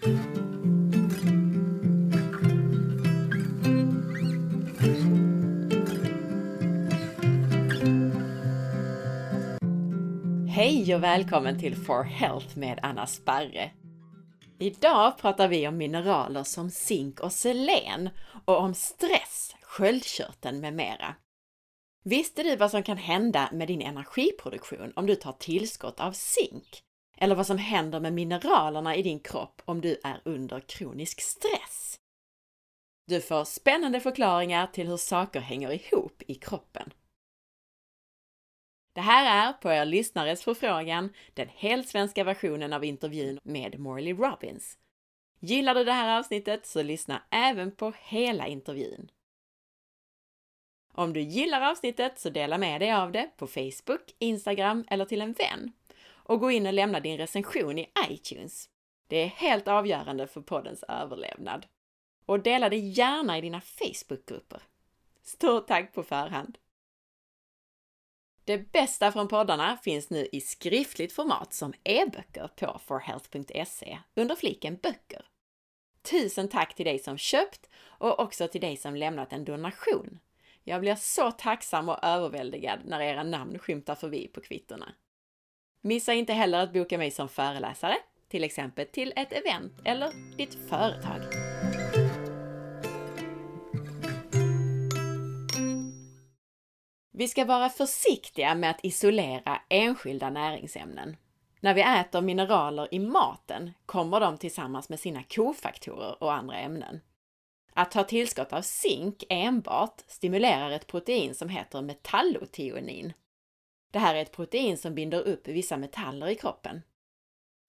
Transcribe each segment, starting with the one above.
Hej och välkommen till For Health med Anna Sparre. Idag pratar vi om mineraler som zink och selen och om stress, sköldkörteln med mera. Visste du vad som kan hända med din energiproduktion om du tar tillskott av zink? Eller vad som händer med mineralerna i din kropp om du är under kronisk stress? Du får spännande förklaringar till hur saker hänger ihop i kroppen. Det här är, på er lyssnares förfrågan, den helt svenska versionen av intervjun med Morley Robbins. Gillar du det här avsnittet så lyssna även på hela intervjun. Om du gillar avsnittet så dela med dig av det på Facebook, Instagram eller till en vän. Och gå in och lämna din recension i iTunes. Det är helt avgörande för poddens överlevnad. Och dela det gärna i dina Facebookgrupper. Stort tack på förhand! Det bästa från poddarna finns nu i skriftligt format som e-böcker på forhealth.se under fliken böcker. Tusen tack till dig som köpt och också till dig som lämnat en donation. Jag blir så tacksam och överväldigad när era namn skymtar förbi på kvittorna. Missa inte heller att boka mig som föreläsare, till exempel till ett event eller ditt företag. Vi ska vara försiktiga med att isolera enskilda näringsämnen. När vi äter mineraler i maten kommer de tillsammans med sina kofaktorer och andra ämnen. Att ta tillskott av zink enbart stimulerar ett protein som heter metallotionin det här är ett protein som binder upp vissa metaller i kroppen.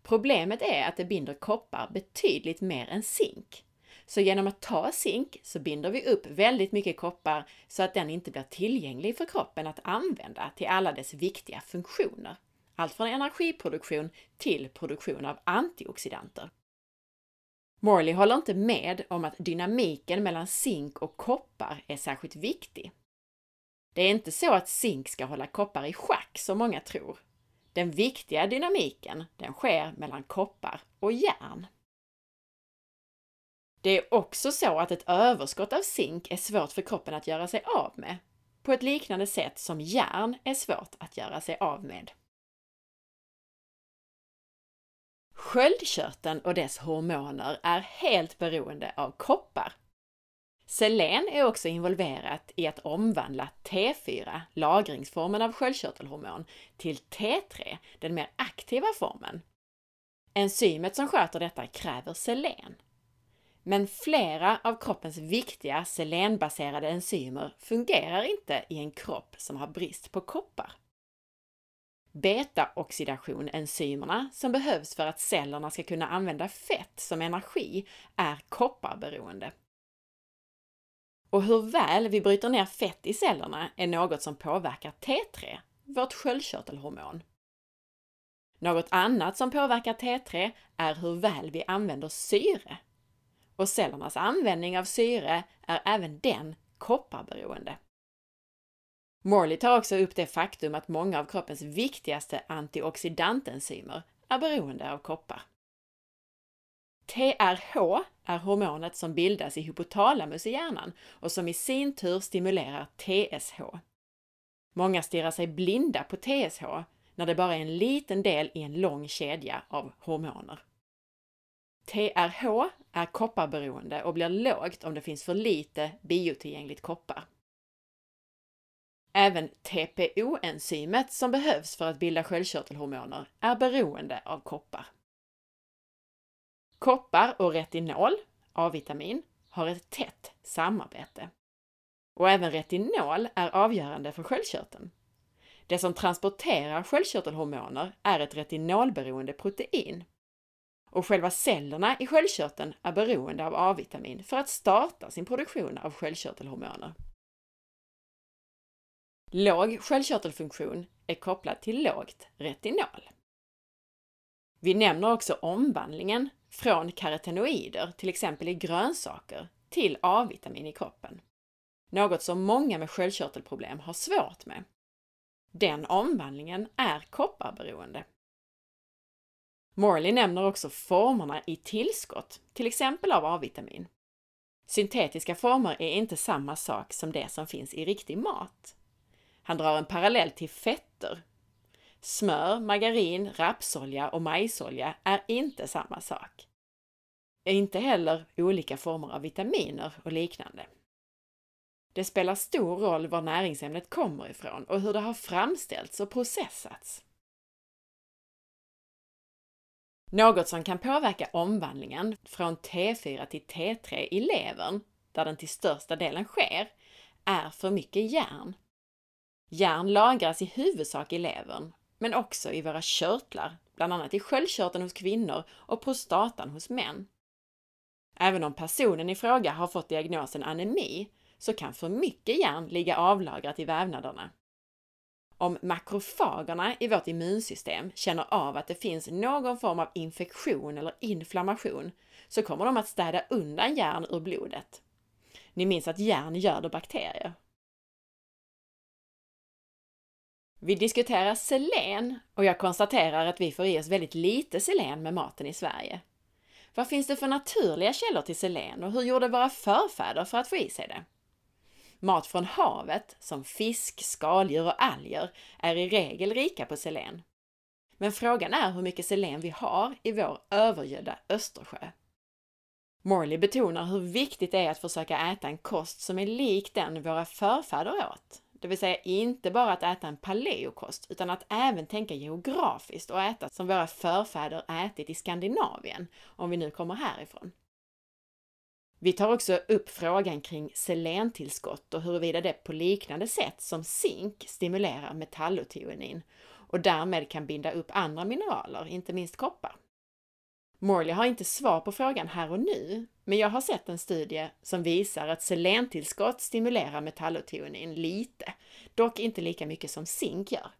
Problemet är att det binder koppar betydligt mer än zink. Så genom att ta zink så binder vi upp väldigt mycket koppar så att den inte blir tillgänglig för kroppen att använda till alla dess viktiga funktioner. Allt från energiproduktion till produktion av antioxidanter. Morley håller inte med om att dynamiken mellan zink och koppar är särskilt viktig. Det är inte så att zink ska hålla koppar i schack som många tror. Den viktiga dynamiken, den sker mellan koppar och järn. Det är också så att ett överskott av zink är svårt för kroppen att göra sig av med, på ett liknande sätt som järn är svårt att göra sig av med. Sköldkörteln och dess hormoner är helt beroende av koppar. Selen är också involverat i att omvandla T4, lagringsformen av sköldkörtelhormon, till T3, den mer aktiva formen. Enzymet som sköter detta kräver selen. Men flera av kroppens viktiga selenbaserade enzymer fungerar inte i en kropp som har brist på koppar. Beta-oxidationenzymerna som behövs för att cellerna ska kunna använda fett som energi är kopparberoende. Och hur väl vi bryter ner fett i cellerna är något som påverkar T3, vårt sköldkörtelhormon. Något annat som påverkar T3 är hur väl vi använder syre. Och cellernas användning av syre är även den kopparberoende. Morley tar också upp det faktum att många av kroppens viktigaste antioxidantenzymer är beroende av koppar. TRH är hormonet som bildas i hypotalamus i hjärnan och som i sin tur stimulerar TSH. Många stirrar sig blinda på TSH när det bara är en liten del i en lång kedja av hormoner. TRH är kopparberoende och blir lågt om det finns för lite biotillgängligt koppar. Även TPO-enzymet som behövs för att bilda sköldkörtelhormoner är beroende av koppar. Koppar och retinol, A-vitamin, har ett tätt samarbete. Och även retinol är avgörande för sköldkörteln. Det som transporterar sköldkörtelhormoner är ett retinolberoende protein. Och själva cellerna i sköldkörteln är beroende av A-vitamin för att starta sin produktion av sköldkörtelhormoner. Låg sköldkörtelfunktion är kopplad till lågt retinol. Vi nämner också omvandlingen från karotenoider, till exempel i grönsaker, till A-vitamin i kroppen. Något som många med sköldkörtelproblem har svårt med. Den omvandlingen är kopparberoende. Morley nämner också formerna i tillskott, till exempel av A-vitamin. Syntetiska former är inte samma sak som det som finns i riktig mat. Han drar en parallell till fetter. Smör, margarin, rapsolja och majsolja är inte samma sak. Inte heller olika former av vitaminer och liknande. Det spelar stor roll var näringsämnet kommer ifrån och hur det har framställts och processats. Något som kan påverka omvandlingen från T4 till T3 i levern, där den till största delen sker, är för mycket järn. Järn lagras i huvudsak i levern, men också i våra körtlar, bland annat i sköldkörteln hos kvinnor och prostatan hos män. Även om personen i fråga har fått diagnosen anemi så kan för mycket järn ligga avlagrat i vävnaderna. Om makrofagerna i vårt immunsystem känner av att det finns någon form av infektion eller inflammation så kommer de att städa undan järn ur blodet. Ni minns att järn göder bakterier. Vi diskuterar selen och jag konstaterar att vi får i oss väldigt lite selen med maten i Sverige. Vad finns det för naturliga källor till selen och hur gjorde våra förfäder för att få i sig det? Mat från havet, som fisk, skaldjur och alger, är i regel rika på selen. Men frågan är hur mycket selen vi har i vår övergödda Östersjö. Morley betonar hur viktigt det är att försöka äta en kost som är lik den våra förfäder åt. Det vill säga inte bara att äta en paleokost, utan att även tänka geografiskt och äta som våra förfäder ätit i Skandinavien, om vi nu kommer härifrån. Vi tar också upp frågan kring selentillskott och huruvida det på liknande sätt som zink stimulerar metallotionin och därmed kan binda upp andra mineraler, inte minst koppar. Morley har inte svar på frågan här och nu, men jag har sett en studie som visar att selentillskott stimulerar metallotonin lite, dock inte lika mycket som zink gör.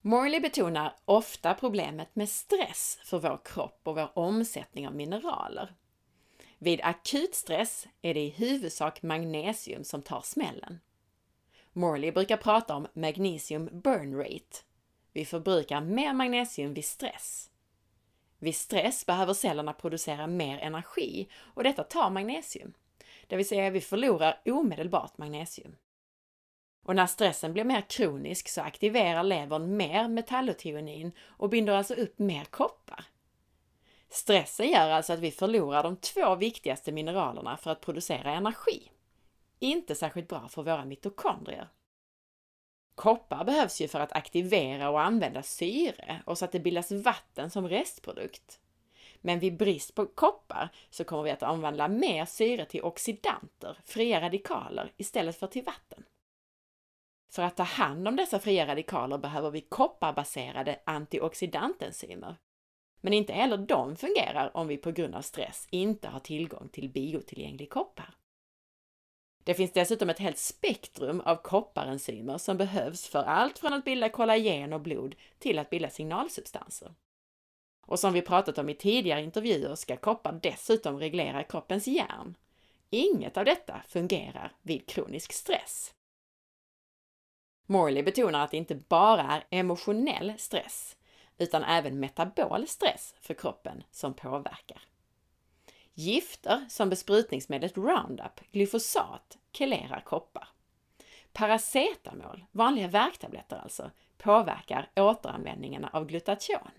Morley betonar ofta problemet med stress för vår kropp och vår omsättning av mineraler. Vid akut stress är det i huvudsak magnesium som tar smällen. Morley brukar prata om magnesium burn rate. Vi förbrukar mer magnesium vid stress. Vid stress behöver cellerna producera mer energi och detta tar magnesium. Det vill säga vi förlorar omedelbart magnesium. Och när stressen blir mer kronisk så aktiverar levern mer metallotionin och binder alltså upp mer koppar. Stressen gör alltså att vi förlorar de två viktigaste mineralerna för att producera energi. Inte särskilt bra för våra mitokondrier. Koppar behövs ju för att aktivera och använda syre och så att det bildas vatten som restprodukt. Men vid brist på koppar så kommer vi att omvandla mer syre till oxidanter, fria radikaler, istället för till vatten. För att ta hand om dessa fria radikaler behöver vi kopparbaserade antioxidantenzymer. Men inte heller de fungerar om vi på grund av stress inte har tillgång till biotillgänglig koppar. Det finns dessutom ett helt spektrum av kopparenzymer som behövs för allt från att bilda kollagen och blod till att bilda signalsubstanser. Och som vi pratat om i tidigare intervjuer ska koppar dessutom reglera kroppens järn. Inget av detta fungerar vid kronisk stress. Morley betonar att det inte bara är emotionell stress, utan även metabol stress för kroppen som påverkar. Gifter som besprutningsmedlet Roundup, glyfosat, kelerar koppar. Paracetamol, vanliga värktabletter alltså, påverkar återanvändningen av glutation.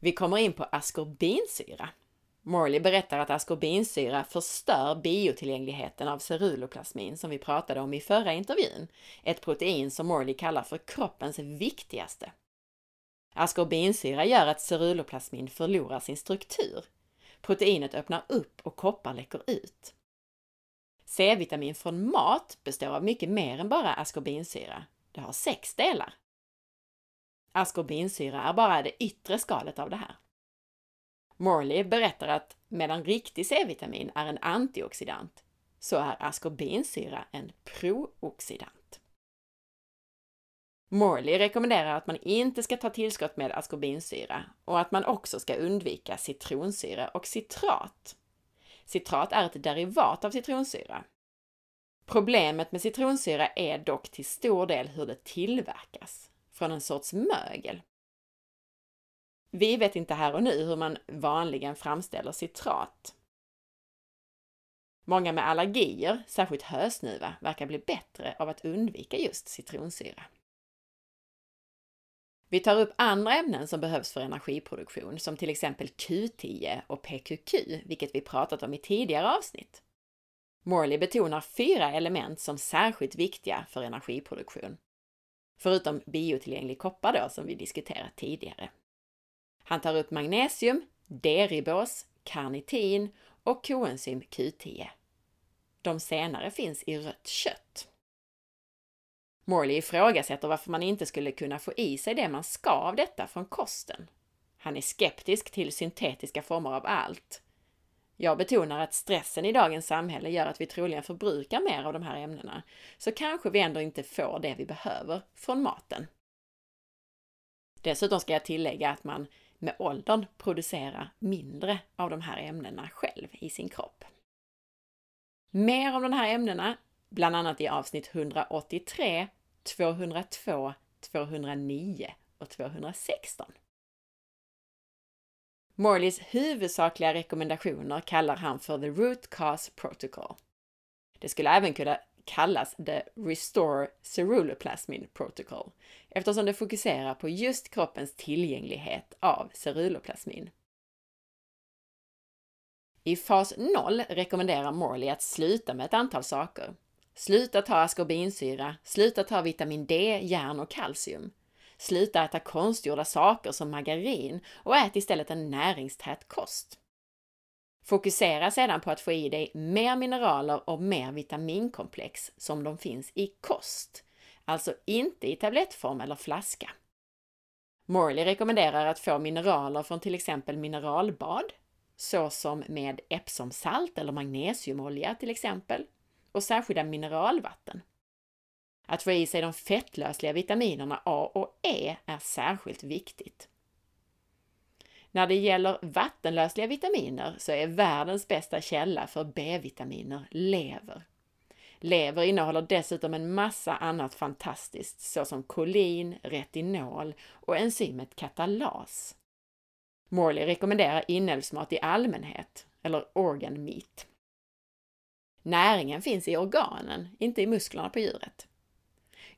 Vi kommer in på askorbinsyra Morley berättar att askorbinsyra förstör biotillgängligheten av ceruloplasmin som vi pratade om i förra intervjun, ett protein som Morley kallar för kroppens viktigaste. Askorbinsyra gör att ceruloplasmin förlorar sin struktur. Proteinet öppnar upp och koppar läcker ut. C-vitamin från mat består av mycket mer än bara askorbinsyra. Det har sex delar. Askorbinsyra är bara det yttre skalet av det här. Morley berättar att medan riktig C-vitamin är en antioxidant så är askorbinsyra en prooxidant. Morley rekommenderar att man inte ska ta tillskott med askorbinsyra och att man också ska undvika citronsyra och citrat. Citrat är ett derivat av citronsyra. Problemet med citronsyra är dock till stor del hur det tillverkas, från en sorts mögel. Vi vet inte här och nu hur man vanligen framställer citrat. Många med allergier, särskilt hösnuva, verkar bli bättre av att undvika just citronsyra. Vi tar upp andra ämnen som behövs för energiproduktion, som till exempel Q10 och PQQ, vilket vi pratat om i tidigare avsnitt. Morley betonar fyra element som särskilt viktiga för energiproduktion. Förutom biotillgänglig koppar då, som vi diskuterat tidigare. Han tar upp magnesium, deribos, karnitin och koenzym Q10. De senare finns i rött kött. Morley ifrågasätter varför man inte skulle kunna få i sig det man ska av detta från kosten. Han är skeptisk till syntetiska former av allt. Jag betonar att stressen i dagens samhälle gör att vi troligen förbrukar mer av de här ämnena, så kanske vi ändå inte får det vi behöver från maten. Dessutom ska jag tillägga att man med åldern producerar mindre av de här ämnena själv i sin kropp. Mer om de här ämnena, bland annat i avsnitt 183, 202, 209 och 216. Morleys huvudsakliga rekommendationer kallar han för the root cause protocol. Det skulle även kunna kallas the Restore Ceruloplasmin Protocol eftersom det fokuserar på just kroppens tillgänglighet av ceruloplasmin. I fas 0 rekommenderar Morley att sluta med ett antal saker. Sluta ta askorbinsyra, sluta ta vitamin D, järn och kalcium. Sluta äta konstgjorda saker som margarin och ät istället en näringstät kost. Fokusera sedan på att få i dig mer mineraler och mer vitaminkomplex som de finns i kost, alltså inte i tablettform eller flaska. Morley rekommenderar att få mineraler från till exempel mineralbad, såsom med Epsomsalt eller magnesiumolja till exempel, och särskilda mineralvatten. Att få i sig de fettlösliga vitaminerna A och E är särskilt viktigt. När det gäller vattenlösliga vitaminer så är världens bästa källa för B-vitaminer lever. Lever innehåller dessutom en massa annat fantastiskt såsom kolin, retinol och enzymet katalas. Morley rekommenderar inälvsmat i allmänhet, eller organ meat. Näringen finns i organen, inte i musklerna på djuret.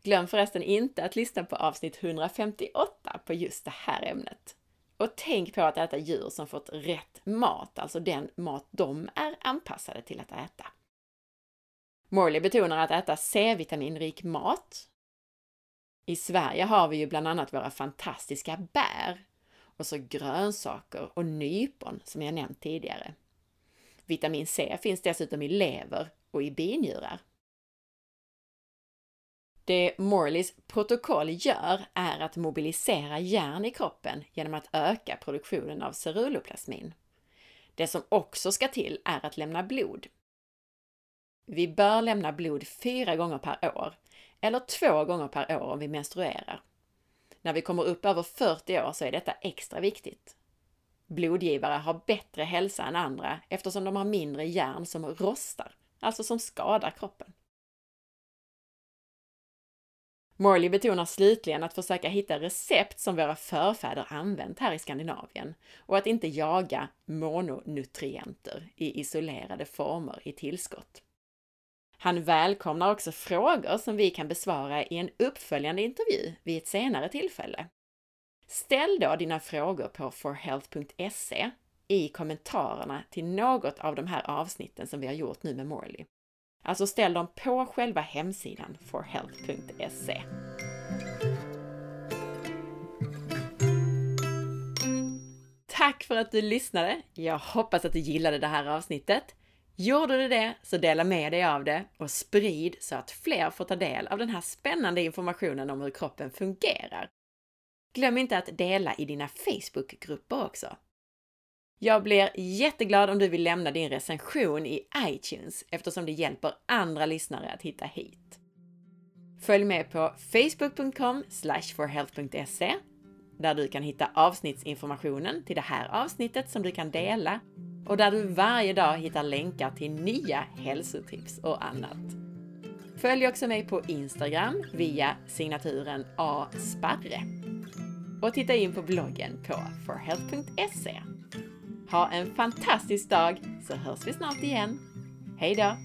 Glöm förresten inte att lyssna på avsnitt 158 på just det här ämnet. Och tänk på att äta djur som fått rätt mat, alltså den mat de är anpassade till att äta. Morley betonar att äta C-vitaminrik mat. I Sverige har vi ju bland annat våra fantastiska bär och så grönsaker och nypon som jag nämnt tidigare. Vitamin C finns dessutom i lever och i binjurar. Det Morleys protokoll gör är att mobilisera järn i kroppen genom att öka produktionen av ceruloplasmin. Det som också ska till är att lämna blod. Vi bör lämna blod fyra gånger per år, eller två gånger per år om vi menstruerar. När vi kommer upp över 40 år så är detta extra viktigt. Blodgivare har bättre hälsa än andra eftersom de har mindre järn som rostar, alltså som skadar kroppen. Morley betonar slutligen att försöka hitta recept som våra förfäder använt här i Skandinavien och att inte jaga mononutrienter i isolerade former i tillskott. Han välkomnar också frågor som vi kan besvara i en uppföljande intervju vid ett senare tillfälle. Ställ då dina frågor på forhealth.se i kommentarerna till något av de här avsnitten som vi har gjort nu med Morley. Alltså ställ dem på själva hemsidan forhealth.se. Tack för att du lyssnade! Jag hoppas att du gillade det här avsnittet. Gjorde du det, så dela med dig av det och sprid så att fler får ta del av den här spännande informationen om hur kroppen fungerar. Glöm inte att dela i dina Facebookgrupper också. Jag blir jätteglad om du vill lämna din recension i iTunes eftersom det hjälper andra lyssnare att hitta hit. Följ med på facebook.com forhealth.se där du kan hitta avsnittsinformationen till det här avsnittet som du kan dela och där du varje dag hittar länkar till nya hälsotips och annat. Följ också mig på Instagram via signaturen asparre. Och titta in på bloggen på forhealth.se. Ha en fantastisk dag så hörs vi snart igen. Hejdå!